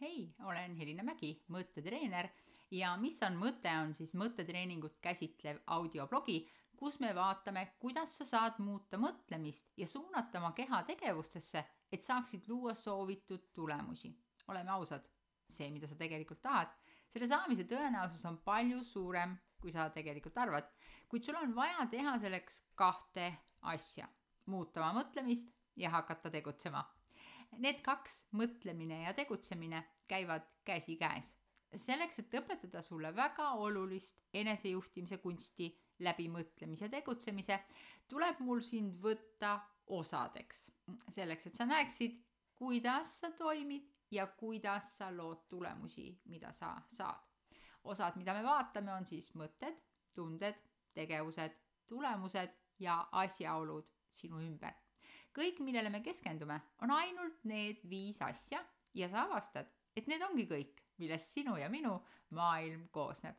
hei, olen Helina Mägi, mõttetreener. Ja mis on mõte, on siis mõttetreeningut käsitlev audioblogi, kus me vaatame, kuidas sa saad muuta mõtlemist ja suunata oma keha tegevustesse, et saaksid luua soovitud tulemusi. oleme ausad, see, mida sa tegelikult tahad, selle saamise tõenäosus on palju suurem, kui sa tegelikult arvad, kuid sul on vaja teha selleks kahte asja, muuta oma mõtlemist ja hakata tegutsema Need kaks, mõtlemine ja tegutsemine, käivad käsikäes. selleks, et õpetada sulle väga olulist enesejuhtimise kunsti läbi mõtlemise ja tegutsemise, tuleb mul sind võtta osadeks. selleks, et sa näeksid, kuidas sa toimid ja kuidas sa lood tulemusi, mida sa saad. osad, mida me vaatame, on siis mõtted, tunded, tegevused, tulemused ja asjaolud sinu ümber kõik, millele me keskendume, on ainult need viis asja ja sa avastad, et need ongi kõik, millest sinu ja minu maailm koosneb.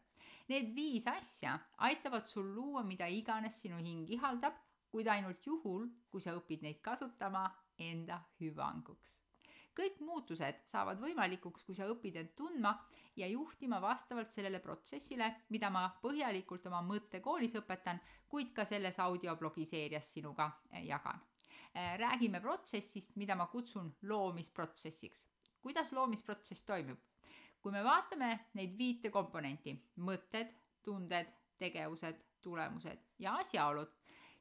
Need viis asja aitavad sul luua mida iganes sinu hing ihaldab, kuid ainult juhul, kui sa õpid neid kasutama enda hüvanguks. kõik muutused saavad võimalikuks, kui sa õpid end tundma ja juhtima vastavalt sellele protsessile, mida ma põhjalikult oma mõttekoolis õpetan, kuid ka selles audioblogi seerias sinuga jagan Äh, räägime protsessist, mida ma kutsun loomisprotsessiks. kuidas loomisprotsess toimub? kui me vaatame neid viite komponenti, mõtted, tunded, tegevused, tulemused ja asjaolud,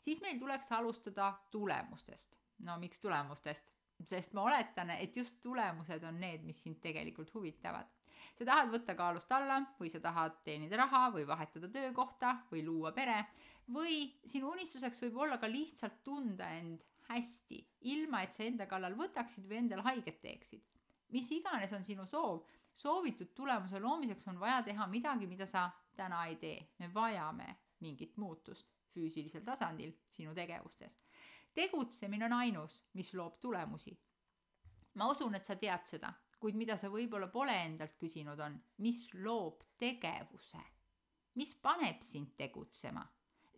siis meil tuleks alustada tulemustest. no miks tulemustest? sest ma oletan, et just tulemused on need, mis sind tegelikult huvitavad. sa tahad võtta kaalust alla või sa tahad teenida raha või vahetada töökohta või luua pere või sinu unistuseks võib olla ka lihtsalt tunda end hästi, ilma et sa enda kallal võtaksid või endale haiget teeksid. mis iganes on sinu soov, soovitud tulemuse loomiseks on vaja teha midagi, mida sa täna ei tee. me vajame mingit muutust füüsilisel tasandil sinu tegevustes. tegutsemine on ainus, mis loob tulemusi. ma usun, et sa tead seda, kuid mida sa võib-olla pole endalt küsinud, on, mis loob tegevuse? mis paneb sind tegutsema?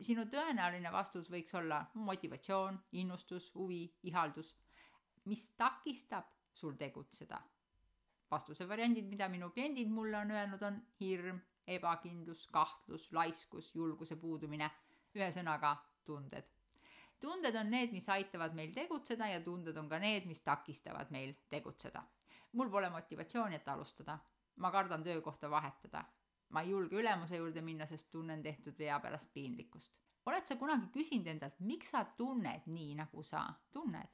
Sinu tõenäoline vastus võiks olla motivatsioon, innustus, huvi, ihaldus. mis takistab sul tegutseda? vastuse variandid, mida minu kliendid mulle on öelnud, on hirm, ebakindlus, kahtlus, laiskus, julguse puudumine, ühesõnaga tunded. tunded on need, mis aitavad meil tegutseda ja tunded on ka need, mis takistavad meil tegutseda. mul pole motivatsiooni, et alustada. ma kardan töökohta vahetada ma ei julge ülemuse juurde minna, sest tunnen tehtud vea pärast piinlikkust. oled sa kunagi küsinud endalt, miks sa tunned nii, nagu sa tunned?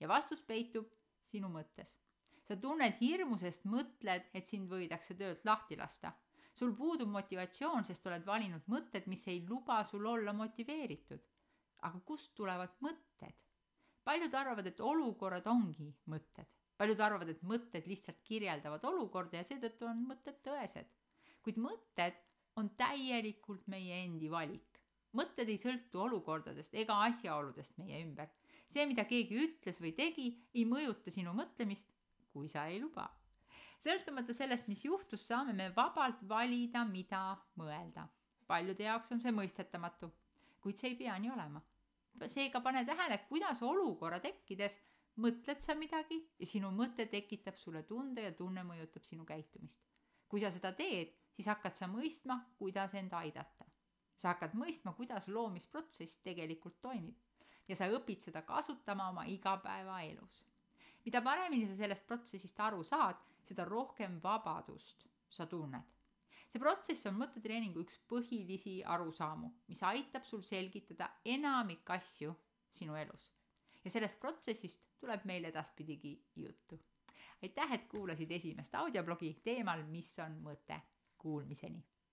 ja vastus peitub sinu mõttes. sa tunned hirmu, sest mõtled, et sind võidakse töölt lahti lasta. sul puudub motivatsioon, sest oled valinud mõtted, mis ei luba sul olla motiveeritud. aga kust tulevad mõtted? paljud arvavad, et olukorrad ongi mõtted. paljud arvavad, et mõtted lihtsalt kirjeldavad olukorda ja seetõttu on mõtted tõesed kuid mõtted on täielikult meie endi valik. mõtted ei sõltu olukordadest ega asjaoludest meie ümber. see, mida keegi ütles või tegi, ei mõjuta sinu mõtlemist, kui sa ei luba. sõltumata sellest, mis juhtus, saame me vabalt valida, mida mõelda. paljude jaoks on see mõistetamatu, kuid see ei pea nii olema. seega pane tähele, kuidas olukorra tekkides mõtled sa midagi ja sinu mõte tekitab sulle tunde ja tunne mõjutab sinu käitumist. kui sa seda teed, siis hakkad sa mõistma, kuidas end aidata. sa hakkad mõistma, kuidas loomisprotsess tegelikult toimib ja sa õpid seda kasutama oma igapäevaelus. mida paremini sa sellest protsessist aru saad, seda rohkem vabadust sa tunned. see protsess on mõttetreeningu üks põhilisi arusaamu, mis aitab sul selgitada enamik asju sinu elus. ja sellest protsessist tuleb meil edaspidigi juttu. aitäh, et kuulasid esimest audioblogi teemal, mis on mõte Kuulmiseni